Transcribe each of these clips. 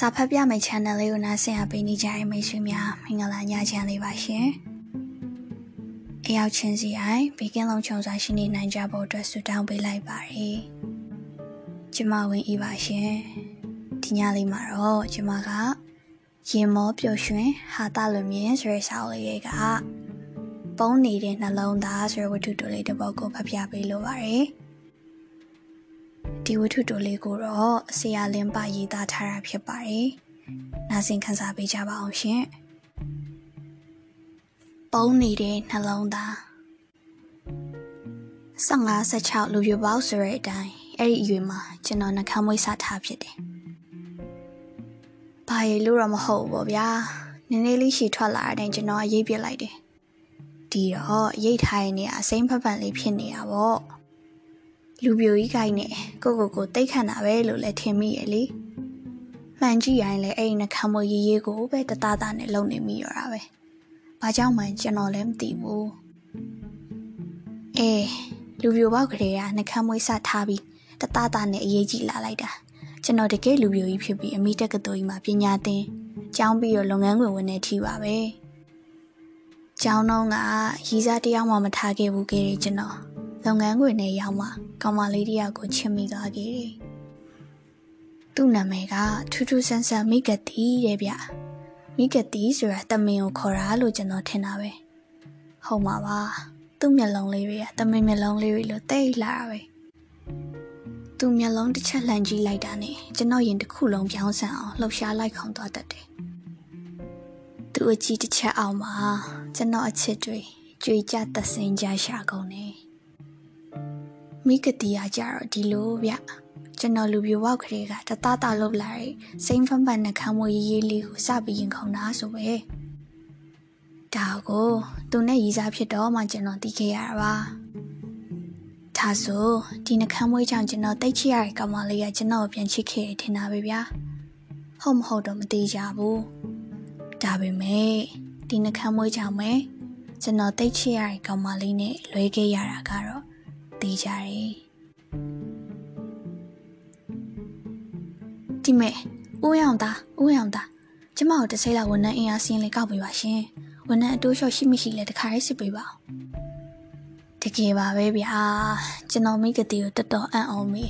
စာဖတ်ပြမယ့် channel လေးကိုနားဆင်အားပေးနေကြတဲ့မိတ်ဆွေများမင်္ဂလာညချမ်းလေးပါရှင်။အရောက်ချင်းစီအိုင်ဘေကင်းလုံးချုံစွာရှိနေနိုင်ကြဖို့အတွက်ဆုတောင်းပေးလိုက်ပါတယ်။ကျမဝင်ဤပါရှင်။ဒီညလေးမှာတော့ကျမကရင်မောပျော်ရွှင်ဟာတာလွန်မြင်ဆိုတဲ့စာအုပ်လေးကပုံနေတဲ့နှလုံးသားဆိုတဲ့ဝတ္ထုတိုလေးတစ်ပုဒ်ကိုဖတ်ပြပေးလိုပါတယ်။ ဒီဝတ္ထုတိုလေးကိုတော့ဆရာလင်းပရေးသားထားတာဖြစ်ပါတယ်။နားဆင်ခန်းစားပေးကြပါအောင်ရှင်။ပုံနေတဲ့နှလုံးသား15 16လူပြပေါက်ဆိုတဲ့အတိုင်းအဲ့ဒီအရွယ်မှာကျွန်တော်နှကမ်းမွေးစားထားဖြစ်တယ်။ဘာရလို့တော့မဟုတ်ဘူးပေါ့ဗျာ။နည်းနည်းလေးရှည်ထွက်လာတဲ့ကျွန်တော်ရိပ်ပြလိုက်တယ်။ဒီတော့ရိတ်ထားရနေအစိမ့်ဖက်ဖန်လေးဖြစ်နေတာပေါ့။ လူပြိုကြီးကိုင်းနဲ့ကိုကိုကိုတိတ်ခန့်တာပဲလို့လည်းထင်မိရဲ့လေမှန်ကြည့်ရင်လည်းအဲ့ဒီနှခမ်းမွေးရေးရေးကိုပဲတသားသားနဲ့လုံနေမိရတာပဲဘာကြောင့်မှကျွန်တော်လည်းမသိဘူးအေးလူပြိုပေါက်ကလေးကနှခမ်းမွေးစထားပြီးတသားသားနဲ့အရေးကြီးလာလိုက်တာကျွန်တော်တကယ်လူပြိုကြီးဖြစ်ပြီးအမိတက်ကတော်ကြီးမှာပညာသင်ကျောင်းပြီးတော့လုပ်ငန်းခွင်ဝင်နေထီပါပဲကျောင်းတော့ကရီးစားတယောက်မှမထားခဲ့ဘူးခဲ့တယ်ကျွန်တော် လုပ်ငန်းခွင်ထဲရောက်မှကောင်မလေးတယောက်ကိုချစ်မိသွားခဲ့တယ်။သူ့နာမည်ကထူးထူးဆန်းဆန်းမိဂတိတဲ့ဗျ။မိဂတိဆိုတာတမင်ကိုခေါ်တာလို့ကျွန်တော်ထင်တာပဲ။ဟုတ်မှာပါ။သူ့မျက်လုံးလေးတွေကတမင်မျက်လုံးလေးတွေလိုတိတ်လာတာပဲ။သူ့မျက်လုံးတစ်ချက်လှန်ကြည့်လိုက်တာနဲ့ကျွန်တော်ရင်တစ်ခုလုံးပြောင်းဆန်အောင်လှုပ်ရှားလိုက်ခေါင်သွားတတ်တယ်။သူ့အကြည့်တစ်ချက်အောင်မှာကျွန်တော်အချစ်တွေကြွေကြသက်စင်ကြရှာကုန်တယ်။ မိကတိရကြတော့ဒီလိုဗျကျွန်တော်လူပြိုဝေါက်ကလေးကတသားသားလုပ်လာတဲ့စိမ့်ဖန်ပန်နှခမ်းမွေးရေးရေးလေးကိုစပြီးရင်ခုန်တာဆိုပဲဒါကိုသူနဲ့ရီစားဖြစ်တော့မှကျွန်တော်သိခဲ့ရတာပါဒါဆိုဒီနှခမ်းမွေးကြောင့်ကျွန်တော်တိတ်ချရတဲ့ကောင်မလေးကကျွန်တော်ပြန်ချစ်ခဲ့တယ်ထင်တာပဲဗျာဟုတ်မဟုတ်တော့မသိကြဘူးဒါပေမဲ့ဒီနှခမ်းမွေးကြောင့်ပဲကျွန်တော်တိတ်ချရတဲ့ကောင်မလေးနဲ့လွဲခဲ့ရတာကတော့ သေးကြတယ်ဒီမဲ့ဦးရောင်သားဦးရောင်သားကျမတို့တစ်စိလောက်ဝန်ထမ်းအင်အားစင်းလေးကောက်ပေးပါရှင်ဝန်ထမ်းအတိုးလျှော့ရှိမရှိလဲတခါရေးစစ်ပေးပါတကယ်ပါပဲဗျာကျွန်တော်မိကတိကိုတော်တော်အံ့ဩမိ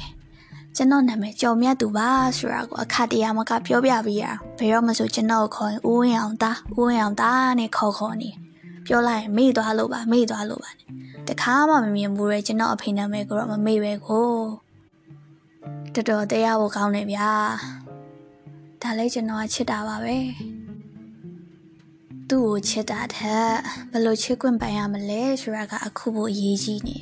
ကျွန်တော်နာမည်ကျော်မြတ်သူပါဆိုတာကိုအခါတရမကပြောပြပေးရဘယ်တော့မှဆိုကျွန်တော်ကိုခေါ်ရင်ဦးဝင်အောင်သားဦးဝင်အောင်သားနဲ့ခေါ်ခေါ်နေပြောလိုက်ရင်မေ့သွားလို့ပါမေ့သွားလို့ပါ တခါမှမမြင်ဘူးလေကျွန်တော်အဖေနာမည်ကိုတော့မမေ့ပဲကိုတော်တော်တရားဖို့ကောင်းနေဗျာဒါလည်းကျွန်တော်ချစ်တာပါပဲသူ့ကိုချစ်တာထက်ဘယ်လိုချစ်ခွင့်ပိုင်ရမလဲဆိုတာကအခုဖို့အရေးကြီးနေ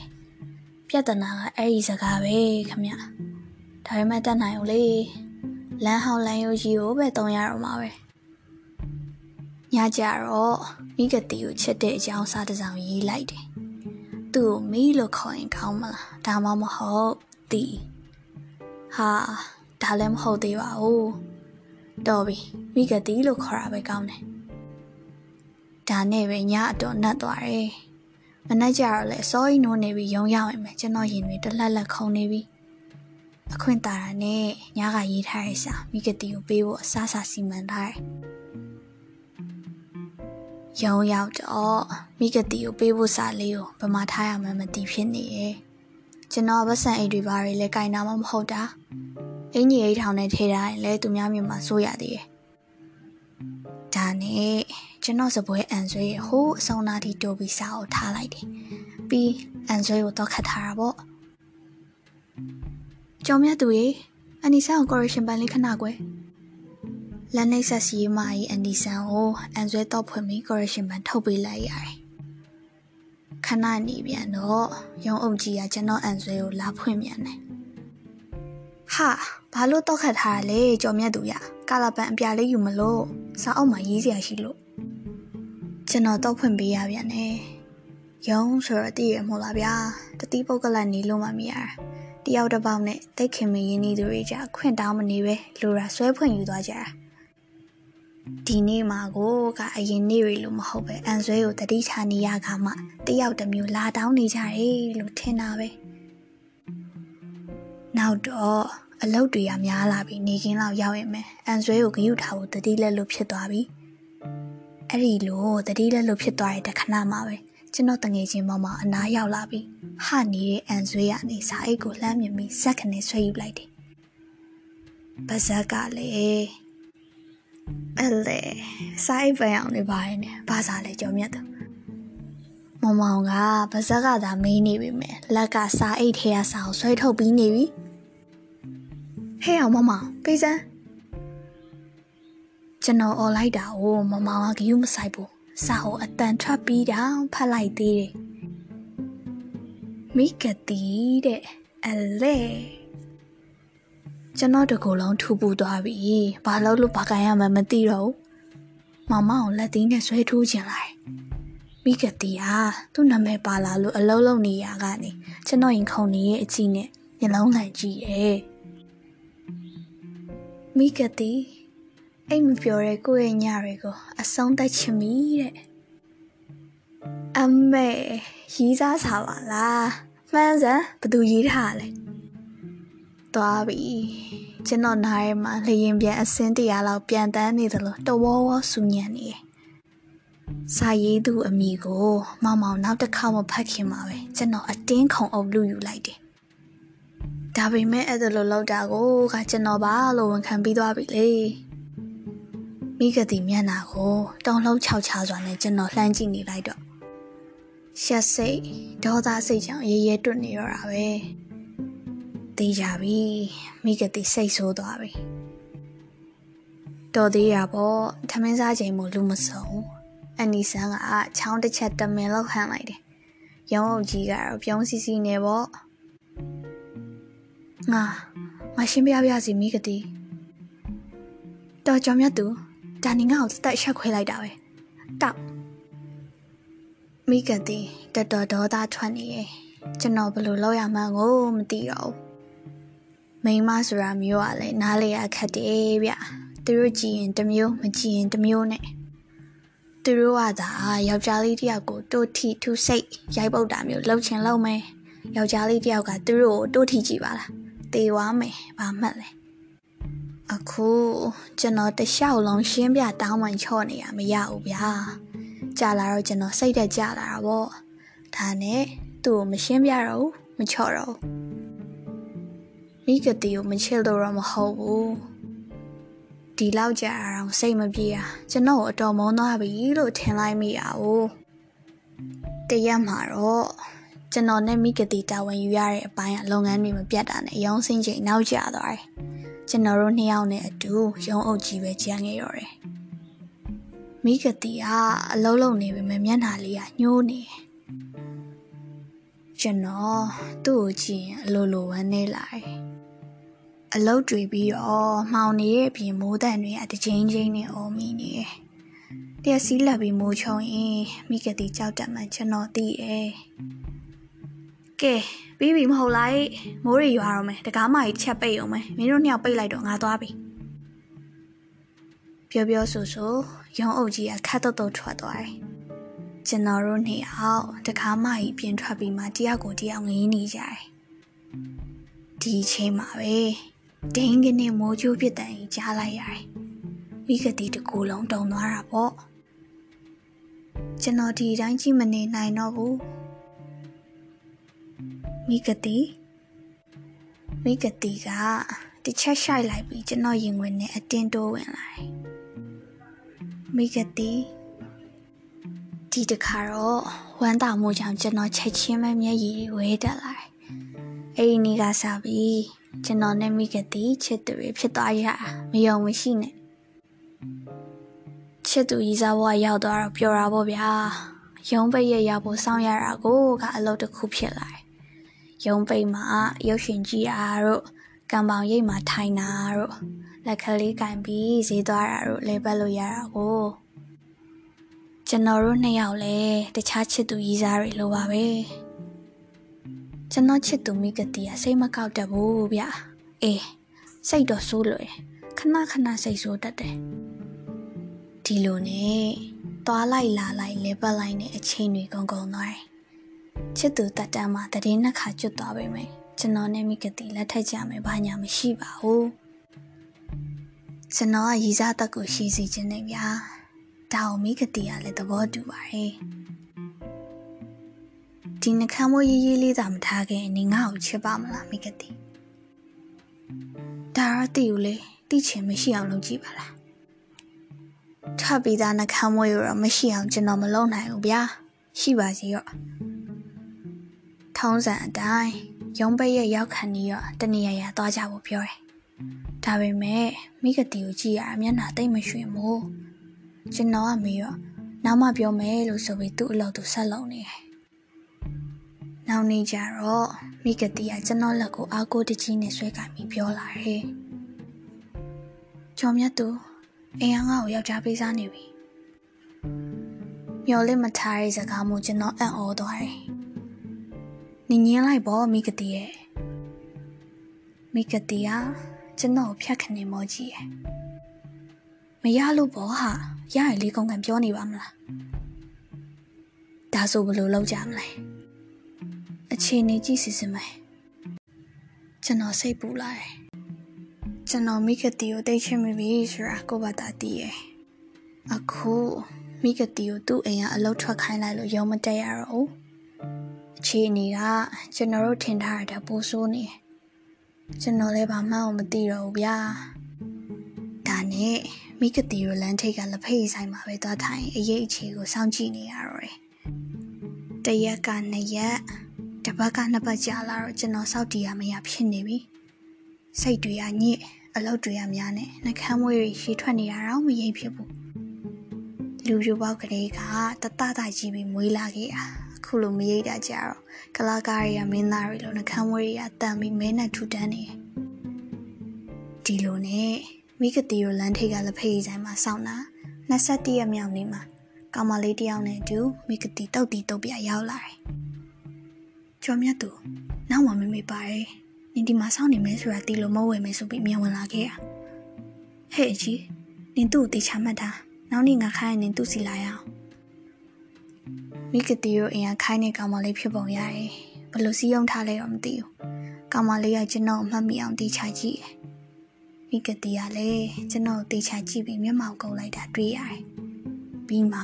ပြဿနာကအဲ့ဒီစကားပဲခမဒါပေမဲ့တတ်နိုင် ਉ လေလမ်းဟောင်းလမ်းရိုးကြီးကိုပဲတုံရတော့မှာပဲညကြတော့မိကတိကိုချစ်တဲ့အကြောင်းစာတစ်စောင်ရေးလိုက်တယ် သူ့ကိုမီးလို့ခေါ်ရင်ကောင်းမလားဒါမှမဟုတ်တီဟာဒါလည်းမဟုတ်သေးပါဘူးတော်ပြီမိကတိလို့ခေါ်တာပဲကောင်းတယ်ဒါနဲ့ပဲညအတော်နှက်သွားတယ်မနှက်ကြတော့လေစောကြီးနိုးနေပြီးရုံရဝင်မယ်ကျွန်တော်ရင်တွေတလက်လက်ခုံနေပြီအခွင့်တာတာနဲ့ညကရေးထားတဲ့စာမိကတိကိုပေးဖို့အစားစာစီမံထားတယ် ရုံရောက်တော့မိကတိကိုပေးဖို့စာလေးကိုဗမာထားရမှမသိဖြစ်နေရဲ့ကျွန်တော်ဗဆန်အိတ်တွေဘာတွေလဲကင်တာမှမဟုတ်တာအင်ကြီးအိတ်ထောင်နဲ့ထဲထားရင်လဲသူများမြင်မှာစိုးရသေးရဲ့ဒါနဲ့ကျွန်တော်စပွဲအန်ဆွဲဟိုးအဆုံးနာတီတိုးပြီးစာကိုထားလိုက်တယ်ပြီးအန်ဆွဲကိုတော့ခတ်ထားတာပေါ့ကြောင်မြတ်သူရေအနီဆန်ကိုကော်ရရှင်ပန်လေးခဏကွယ် လက်နှိပ်ဆက်စီမကြီးအန်ဒီဆန်ကိုအန်ဆွဲတော့ဖွင့်ပြီး correction ပန်ထုတ်ပေးလိုက်ရတယ်။ခဏနေပြန်တော့ရုံအုပ်ကြီးကကျွန်တော်အန်ဆွဲကိုလာဖွင့်ပြန်တယ်။ဟာဘာလို့တော့ခတ်ထားရလဲကြော်မြတ်သူရကာလာပန်အပြာလေးယူမလို့စာအုပ်မှာရေးစရာရှိလို့ကျွန်တော်တော့ဖွင့်ပေးရပြန်တယ်။ရုံဆိုတော့တည်ရမို့လားဗျာတတိပုတ်ကလတ်နေလို့မှမရတာ။တယောက်တစ်ပေါက်နဲ့တိတ်ခင်မင်းရင်းနှီးသူတွေကြခွင့်တောင်းမနေပဲလိုရာဆွဲဖွင့်ယူသွားကြတာ။ ဒီနေ့မှာကိုကအရင်နေ့တွေလို့မဟုတ်ပဲအန်ဆွဲကိုတတိထားနေရခါမှတယောက်တစ်မျိုးလာတောင်းနေကြတယ်လို့ထင်တာပဲနောက်တော့အလုတ်တွေကများလာပြီးနေကင်းလောက်ရောက်ရင်မယ်အန်ဆွဲကိုဂယုထားဖို့တတိလက်လို့ဖြစ်သွားပြီအဲ့ဒီလိုတတိလက်လို့ဖြစ်သွားတဲ့တခဏမှာပဲကျွန်တော်တငယ်ချင်းမောင်မောင်အနားရောက်လာပြီးဟာနေတဲ့အန်ဆွဲကနေစာအိတ်ကိုလှမ်းမြင်ပြီးဇက်ခနဲ့ဆွဲယူလိုက်တယ်ပါဇက်ကလည်း အဲ့လေစာအိတ်ပန်အောင်နေပါရဲ့နဲ့ဘာသာလဲကြော်မြတ်တယ်မောင်မောင်ကပါဇက်ကသာမေးနေပြီမယ်လက်ကစာအိတ်ထဲကစာကိုဆွဲထုတ်ပြီးနေပြီဟဲ့အောင်မမပေးစမ်းကျွန်တော်អော်လိုက်တာကိုမမကဂယုမဆိုင်ဘူးစာကိုအတန်ထွက်ပြီးတောင်ဖတ်လိုက်သေးတယ်မိကတိတဲ့အလဲ ကျွန်တော်တကူလုံးထူပူသွားပြီဘာလို့လို့ဘာကန်ရမှမသိတော့မမကိုလက်သေးနဲ့ဆွဲထိုးခြင်းလိုက်မိကတိဟာသူ့နာမည်ပါလာလို့အလုံးလုံးနေရကနေကျွန်တော်ရင်ခုန်နေရဲ့အကြည့်နဲ့မျက်လုံးလှန်ကြည့်ရဲ့မိကတိအိတ်မပြောတဲ့ကိုယ့်ရဲ့ညတွေကိုအဆုံးတိုက်ချင်ပြီတဲ့အမေရီးစားစားပါလားမှန်းစမ်းဘသူရေးထားလဲ သွားပြီကျွန်တော်နားရဲမှာလျင်ပြန်အစင်းတရားလောက်ပြန်တန်းနေသလိုတဝေါဝေါဆူညံနေတယ်စာရေးသူအမိကိုမောင်မောင်နောက်တစ်ခါမဖတ်ခင်မှာပဲကျွန်တော်အတင်းခုံအုပ်လူယူလိုက်တယ်ဒါပေမဲ့အဲ့ဒါလိုလောက်တာကိုကကျွန်တော်ပါလို့ဝန်ခံပြီးသွားပြီလေမိကတိမျက်နှာကိုတောင်လုံးခြောက်ချစွာနဲ့ကျွန်တော်လှမ်းကြည့်နေလိုက်တော့ရှက်စိတ်ဒေါသစိတ်ကြောင့်ရေရဲတွတ်နေရတာပဲ တေးကြပြီမိကတိစိတ်ဆိုးသွားပြီတော်သေးရပေါ့ထမင်းစားချိန်မို့လူမစုံအနီဆန်းကချောင်းတစ်ချက်တမင်လောက်ဟန်လိုက်တယ်ရုံးအုပ်ကြီးကတော့ပြုံးစီစီနေပေါ့ငါငါရှင်းပြပြစီမိကတိတော်ကြောင်မြတ်သူဒါနေငါ့ကိုတက်ရှက်ခွဲလိုက်တာပဲတောက်မိကတိတတော်ဒေါသထွက်နေရဲ့ကျွန်တော်ဘယ်လိုလုပ်ရမှန်းကိုမသိတော့ဘူး မိန်းမဆိုတာမျိုးကလည်းနားလေရခက်တယ်ဗျသူတို့ကြည်ရင်တစ်မျိုးမကြည်ရင်တစ်မျိုးနဲ့သူတို့ကသာယောက်ျားလေးတယောက်ကိုတိုးထီထူစိတ်ရိုက်ပုတ်တာမျိုးလှုပ်ချင်လှုပ်မယ်ယောက်ျားလေးတယောက်ကသူတို့ကိုတိုးထီကြည့်ပါလားတေဝါမယ်ဘာမှတ်လဲအခုကျွန်တော်တလျှောက်လုံးရှင်းပြတောင်းပန်ချော့နေရမရဘူးဗျာကြာလာတော့ကျွန်တော်စိတ်သက်ကြလာတာပေါ့ဒါနဲ့သူ့ကိုမရှင်းပြတော့ဘူးမချော့တော့ မိကတိကိုမချစ်လို့တော့မဟုတ်ဘူးဒီလောက်ကြာအောင်စိတ်မပြေတာကျွန်တော်အတော်မုန်းသွားပြီလို့ထင်လိုက်မိရအောင်တရက်မှာတော့ကျွန်တော်နဲ့မိကတိတာဝန်ယူရတဲ့အပိုင်းကလုပ်ငန်းတွေမပြတ်တာနဲ့ရောင်းစင်းချိန်နောက်ကျသွားတယ်ကျွန်တော်တို့နှစ်ယောက်နဲ့အတူရုံးအုပ်ကြီးပဲကြံခဲ့ရတယ်မိကတိကအလုံးလုံးနေပေမဲ့မျက်နှာလေးကညှိုးနေကျွန်တော်သူ့ကိုကြည့်ရင်အလိုလိုဝမ်းနေလာတယ် အလုတ်တွေပြီးတော့မှောင်နေရဲ့အပြင်မိုးတန်တွေကတချင်းချင်းနဲ့အော်မိနေတယ်။တရက်စီးလက်ပြီးမိုးချုံရင်မိကတိကြောက်တက်မှကျွန်တော်သိတယ်။ကဲပြီးပြီမဟုတ်လားမိုးတွေရွာတော့မယ်တကားမကြီးချက်ပိတ်အောင်မယ်မင်းတို့နှစ်ယောက်ပိတ်လိုက်တော့ငါသွားပြီ။ပြောပြောဆိုဆိုရုံးအုပ်ကြီးကခတ်တော့တော့ထွက်သွားတယ်။ကျွန်တော်တို့နှစ်ယောက်တကားမကြီးပြင်ထွက်ပြီးမှတယောက်ကိုတယောက်ငင်းနေကြတယ်။ဒီအချိန်မှာပဲ ဒိန်းကနေမိုးချိုးပြစ်တန်ကြီးကြားလိုက်ရတယ်။မိကတိတကူလုံးတုံသွားတာပေါ့။ကျွန်တော်ဒီတိုင်းကြည့်မနေနိုင်တော့ဘူး။မိကတိမိကတိကတစ်ချက်ရှိုက်လိုက်ပြီးကျွန်တော်ရင်ဝင်နဲ့အတင်းတိုးဝင်လာတယ်။မိကတိဒီတခါတော့ဝမ်းသာမှုကြောင့်ကျွန်တော်ချက်ချင်းပဲမျက်ရည်ဝဲတက်လာတယ်။ အဲ့ဒီနေ့ကစပြီးကျွန်တော်နဲ့မိကတိချစ်သူတွေဖြစ်သွားရမယုံမရှိနဲ့ချစ်သူရီစားဘဝရောက်သွားတော့ပျော်တာပေါ့ဗျာရုံးပိတ်ရရောက်ဖို့စောင့်ရတာကိုကအလုပ်တစ်ခုဖြစ်လာတယ်ရုံးပိတ်မှာရုပ်ရှင်ကြည့်တာတို့ကံပေါင်ရိပ်မှာထိုင်တာတို့လက်ကလေးကင်ပြီးဈေးသွားတာတို့လဲပတ်လို့ရတာကိုကျွန်တော်တို့နှစ်ယောက်လည်းတခြားချစ်သူရီစားတွေလိုပါပဲ ကျွန်တော်ချစ်သူမိကတိကစိတ်မကောက်တတ်ဘူးဗျအေးစိတ်တော့ဆိုးလွယ်ခဏခဏစိတ်ဆိုးတတ်တယ်ဒီလိုနဲ့သွားလိုက်လာလိုက်လဲပတ်လိုက်နဲ့အချိန်တွေကုန်ကုန်သွားတယ်ချစ်သူတက်တန်းမှာတည်င်းနှစ်ခါကျွတ်သွားပြီမယ်ကျွန်တော်နဲ့မိကတိလက်ထက်ကြမယ်ဘာညာမရှိပါဘူးကျွန်တော်ကရည်စားတက်ကိုရှိစီခြင်းနဲ့ဗျာဒါအောင်မိကတိကလည်းသဘောတူပါတယ် ဒီနှခမ်းမိုးရေးရေးလေးသာမထားခင်နေငါ့ကိုချစ်ပါမလားမိကတိဒါရတိကိုလေတိချင်မရှိအောင်လုပ်ကြည့်ပါလားထပ်ပြီးသားနှခမ်းမိုးရောမရှိအောင်ကျွန်တော်မလုပ်နိုင်ဘူးဗျာရှိပါစီရောထုံးစံအတိုင်းရုံးပိတ်ရဲ့ရောက်ခံနေရောတနေရရသွားကြဖို့ပြောတယ်ဒါပေမဲ့မိကတိကိုကြည့်ရမျက်နှာတိတ်မရွှင်ဘူးကျွန်တော်ကမေးရောနောက်မှပြောမယ်လို့ဆိုပြီးသူ့အလုပ်သူဆက်လုပ်နေတယ် နောက်နေ့ကျတော့မိကတိကကျွန်တော်လက်ကိုအားကိုးတကြီးနဲ့ဆွဲကင်ပြီးပြောလာတယ်ကျော်မြတ်သူအိမ်ကငါ့ကိုယောက်ျားပေးစားနေပြီမျော်လင့်မထားတဲ့စကားမျိုးကျွန်တော်အံ့ဩသွားတယ်။နင်ညင်းလိုက်ပေါ့မိကတိရဲ့မိကတိကကျွန်တော်ဖြတ်ခနေမောကြီးရဲ့မရလို့ပေါ့ဟာရရင်လေးကုန်ကန်ပြောနေပါမလားဒါဆိုဘယ်လိုလုပ်ကြမလဲ အခြေအနေကြည့်စီစမယ်ကျွန်တော်စိတ်ပူလာတယ်ကျွန်တော်မိကတိကိုတိတ်ချင်မိပြီဆိုတာကိုဘာသာတည်ရဲ့အခုမိကတိကိုသူ့အိမ်ကအလုပ်ထွက်ခိုင်းလိုက်လို့ရုံမတက်ရတော့ဘူးအခြေအနေကကျွန်တော်တို့ထင်ထားတာပိုဆိုးနေကျွန်တော်လည်းဘာမှမသိတော့ဘူးဗျာဒါနဲ့မိကတိကိုလမ်းထိပ်ကလက်ဖိတ်ဆိုင်မှာပဲသွားထိုင်အရေးအခြေကိုစောင့်ကြည့်နေရတော့တယ်တရက်ကနှစ်ရက် တပတ်ကနှစ်ပတ်ကြာလာတော့ကျွန်တော်စောက်တီးရမရဖြစ်နေပြီစိတ်တွေကညစ်အလုပ်တွေကများနဲ့နှကမ်းမွေးတွေရှည်ထွက်နေရတော့မရိပ်ဖြစ်ဘူးလူပြိုပေါက်ကလေးကတတတကြီးပြီးမွေးလာခဲ့တာအခုလိုမရိပ်တာကြတော့ကလာကားတွေကမင်းသားတွေလိုနှကမ်းမွေးတွေကတန်ပြီးမဲနဲ့ထူတန်းနေဒီလိုနဲ့မိကတိရောလမ်းထိပ်ကလက်ဖေးဆိုင်မှာစောင့်တာ21ရက်မြောက်နေ့မှာကောင်မလေးတယောက်နဲ့အတူမိကတိတုတ်တီတုတ်ပြရောက်လာတယ် ကျော်မြတ်သူနောက်မှမမေပါရဲ့နင်ဒီမှာစောင့်နေမယ်ဆိုတာတီလို့မဟုတ်ဝယ်မယ်ဆိုပြီးမြန်ဝင်လာခဲ့ရဟဲ့အကြီးနင်သူ့ကိုတေချာမှတ်တာနောက်နေ့ငါခိုင်းရင်နင်သူ့စီလာရအောင်မိကတီရောအင်အားခိုင်းနေကောင်မလေးဖြစ်ပုံရတယ်ဘလို့စီးယုံထားလဲတော့မသိဘူးကောင်မလေးကကျွန်တော်အမှတ်မိအောင်တေချာကြည့်တယ်မိကတီကလည်းကျွန်တော်တေချာကြည့်ပြီးမျက်မှောင်ကုပ်လိုက်တာတွေ့ရတယ်ပြီးမှ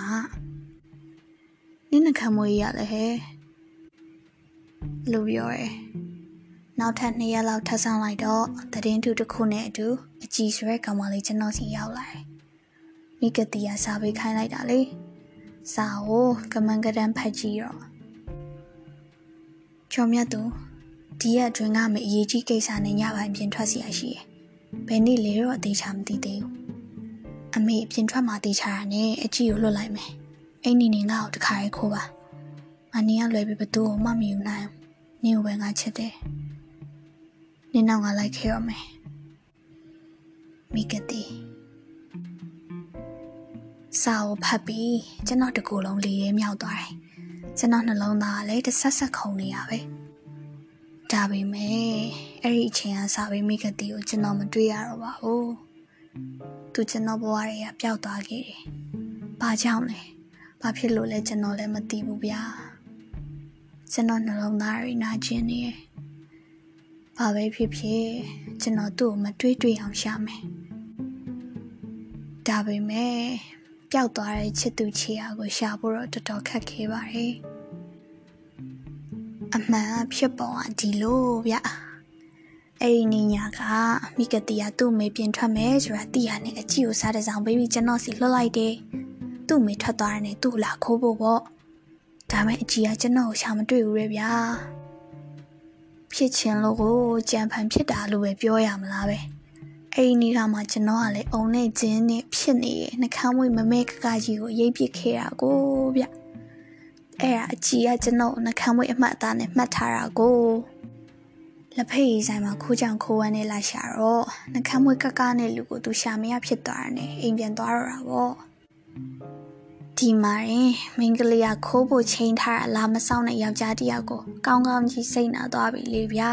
နင်းနှခမ်းမွေးရလဲဟဲ့ လို့ပြောရဲနောက်ထပ်2ရက်လောက်ထပ်ဆောင်လိုက်တော့တည်င်းတူတစ်ခုနဲ့အတူအကြည်ဆွဲကောင်မလေးကျွန်တော်စီရောက်လာတယ်မိကတိကစာပေးခိုင်းလိုက်တာလေစာကိုကမန်ကရန်ဖတ်ကြည့်တော့ကျော်မြတ်သူဒီရက်အတွင်းကမအရေးကြီးကိစ္စနဲ့ညပိုင်းပြင်ထွက်စီရရှိတယ်ဘယ်နေ့လဲတော့အသေးချာမသိသေးဘူးအမေအပြင်ထွက်မှတေးချတာနဲ့အကြည့်ကိုလွတ်လိုက်မယ်အိမ်နေနေငါ့ကိုတခါရဲခိုးပါ မနီကလွယ်ပြီးဘသူ့ကိုမမယူနိုင်နင်းကိုပဲငါချစ်တယ်နင်းတော့ငါလိုက်ခဲ့ရမယ်မိကတိစာကိုဖတ်ပြီးကျွန်တော်တကူလုံးလေရဲမြောက်သွားတယ်ကျွန်တော်နှလုံးသားကလည်းတစ်ဆက်ဆက်ခုန်နေရပဲဒါပေမဲ့အဲ့ဒီအချိန်ကစာပေမိကတိကိုကျွန်တော်မတွေ့ရတော့ပါဘူးသူကျွန်တော်ဘဝတွေကပျောက်သွားခဲ့တယ်ဘာကြောင့်လဲဘာဖြစ်လို့လဲကျွန်တော်လည်းမသိဘူးဗျာ ကျွန်တော်နှလုံးသားတွေနာကျင်နေတယ်ဘာပဲဖြစ်ဖြစ်ကျွန်တော်သူ့ကိုမတွေးတွေ့အောင်ရှာမယ်ဒါပေမဲ့ပျောက်သွားတဲ့ချစ်သူချေရာကိုရှာဖို့တော့တော်တော်ခက်ခဲပါတယ်အမှန်ဖြစ်ပုံကဒီလိုဗျအဲ့ဒီနေညာကမိကတိကသူ့မေပြင်ထွက်မယ်ဆိုတာသိရနဲ့အကြည့်ကိုစားတဲ့ဆောင်ပေးပြီးကျွန်တော်စီလွှတ်လိုက်တယ်သူ့မေထွက်သွားတယ်နဲ့သူ့လာခိုးဖို့ပေါ့ ဒါမဲ့အကြည့်ကကျွန်တော်ကိုရှာမတွေ့ဘူးရဲ့ဗျာဖြစ်ချင်လို့ကိုကြံဖန်ဖြစ်တာလို့ပဲပြောရမလားပဲအဲ့ဒီနေ့ကမှကျွန်တော်ကလည်းအုံနဲ့ကျင်းနဲ့ဖြစ်နေတယ်နှကမ်းမွေးမမဲကကကြီးကိုရိပ်ပစ်ခဲ့တာကိုဗျအဲ့ဒါအကြည့်ကကျွန်တော်နှကမ်းမွေးအမှတ်အသားနဲ့မှတ်ထားတာကိုလက်ဖက်ရည်ဆိုင်မှာခိုးကြောင်ခိုးဝမ်းနဲ့လာရှာတော့နှကမ်းမွေးကကနဲ့လူကိုသူရှာမရဖြစ်သွားတယ်နဲ့အိမ်ပြန်သွားတော့တာပေါ့ ဒီမှာရင်မင်းကလေးကခိုးဖို့ချိန်ထားတာလာမဆောင်တဲ့ယောက်ျားတယောက်ကိုကောင်းကောင်းကြီးစိတ်နာသွားပြီလေဗျာ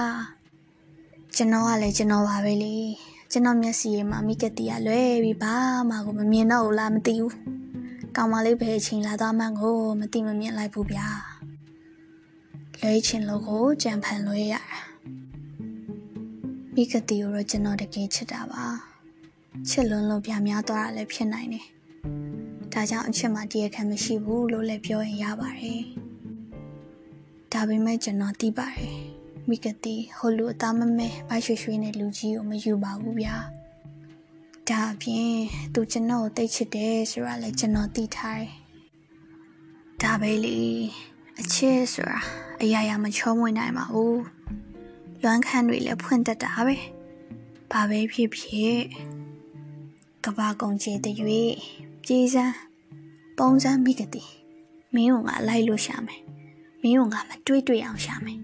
ကျွန်တော်ကလည်းကျွန်တော်ပါပဲလေကျွန်တော်မျက်စိရဲ့မှာမိကတိကလွဲပြီးဘာမှကိုမမြင်တော့ဘူးလားမသိဘူးကောင်မလေးပဲအချိန်လာသွားမှန်းကိုမသိမမြင်လိုက်ဘူးဗျာလွဲချင်လို့ကိုကြံဖန်လွဲရတာမိကတိကိုတော့ကျွန်တော်တကယ်ချစ်တာပါချစ်လွန်းလို့ပြများသွားတာလည်းဖြစ်နိုင်တယ် ဒါကြောင့်အချစ်မှာတရားခံမရှိဘူးလို့လည်းပြောရင်ရပါတယ်ဒါပေမဲ့ကျွန်တော်သိပါတယ်မိကတိဟိုလူအသားမမဲဘိုက်ရွှေရွှေနဲ့လူကြီးကိုမယူပါဘူးဗျာဒါအပြင်သူကျွန်တော်ကိုတိတ်ချစ်တယ်ဆိုတာလည်းကျွန်တော်သိထားတယ်ဒါပဲလေအချစ်ဆိုတာအရာရာမချောမွေ့နိုင်ပါဘူးလွမ်းခန်းတွေလည်းဖွင့်တတ်တာပဲဘာပဲဖြစ်ဖြစ်ကဘာကုံချေတဲ့၍ပြေးစမ်း ပုံစံမိကတိမင်းကငါလိုက်လို့ရှာမယ်မင်းကငါမတွေးတွေ့အောင်ရှာမယ်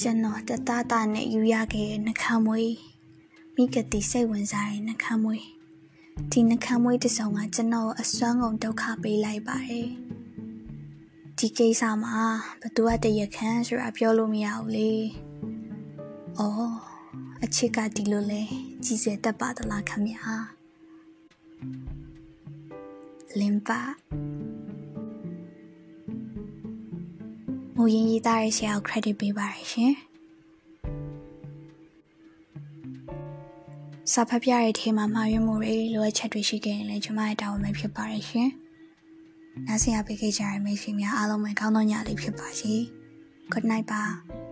ကျွန်တော်တသားသားနဲ့ယူရခဲ့တဲ့နှခမ်းမွေးမိကတိစိတ်ဝင်စားတဲ့နှခမ်းမွေးဒီနှခမ်းမွေးတစ်စုံကကျွန်တော်အစွမ်းကုန်ဒုက္ခပေးလိုက်ပါတယ်ဒီကိစ္စမှာဘသူကတရခမ်းဆိုတာပြောလို့မရဘူးလေ။အော်အချစ်ကဒီလိုလဲကြီးစဲတတ်ပါသလားခမညာ။ လင်ပါမူရင်ရေးသားရဆရာကို credit ပေးပါရရှင်။စာဖတ်ပြတဲ့ထဲမှာမှာရွေးမှုတွေလိုအပ်ချက်တွေရှိခဲ့ရင်လည်းကျွန်မရဲ့တာဝန်ပဲဖြစ်ပါရရှင်။နားဆင်ရပေးခဲ့ကြတဲ့မိတ်ဆွေများအားလုံးပဲကောင်းသောညလေးဖြစ်ပါစေ။ Good night ပါ။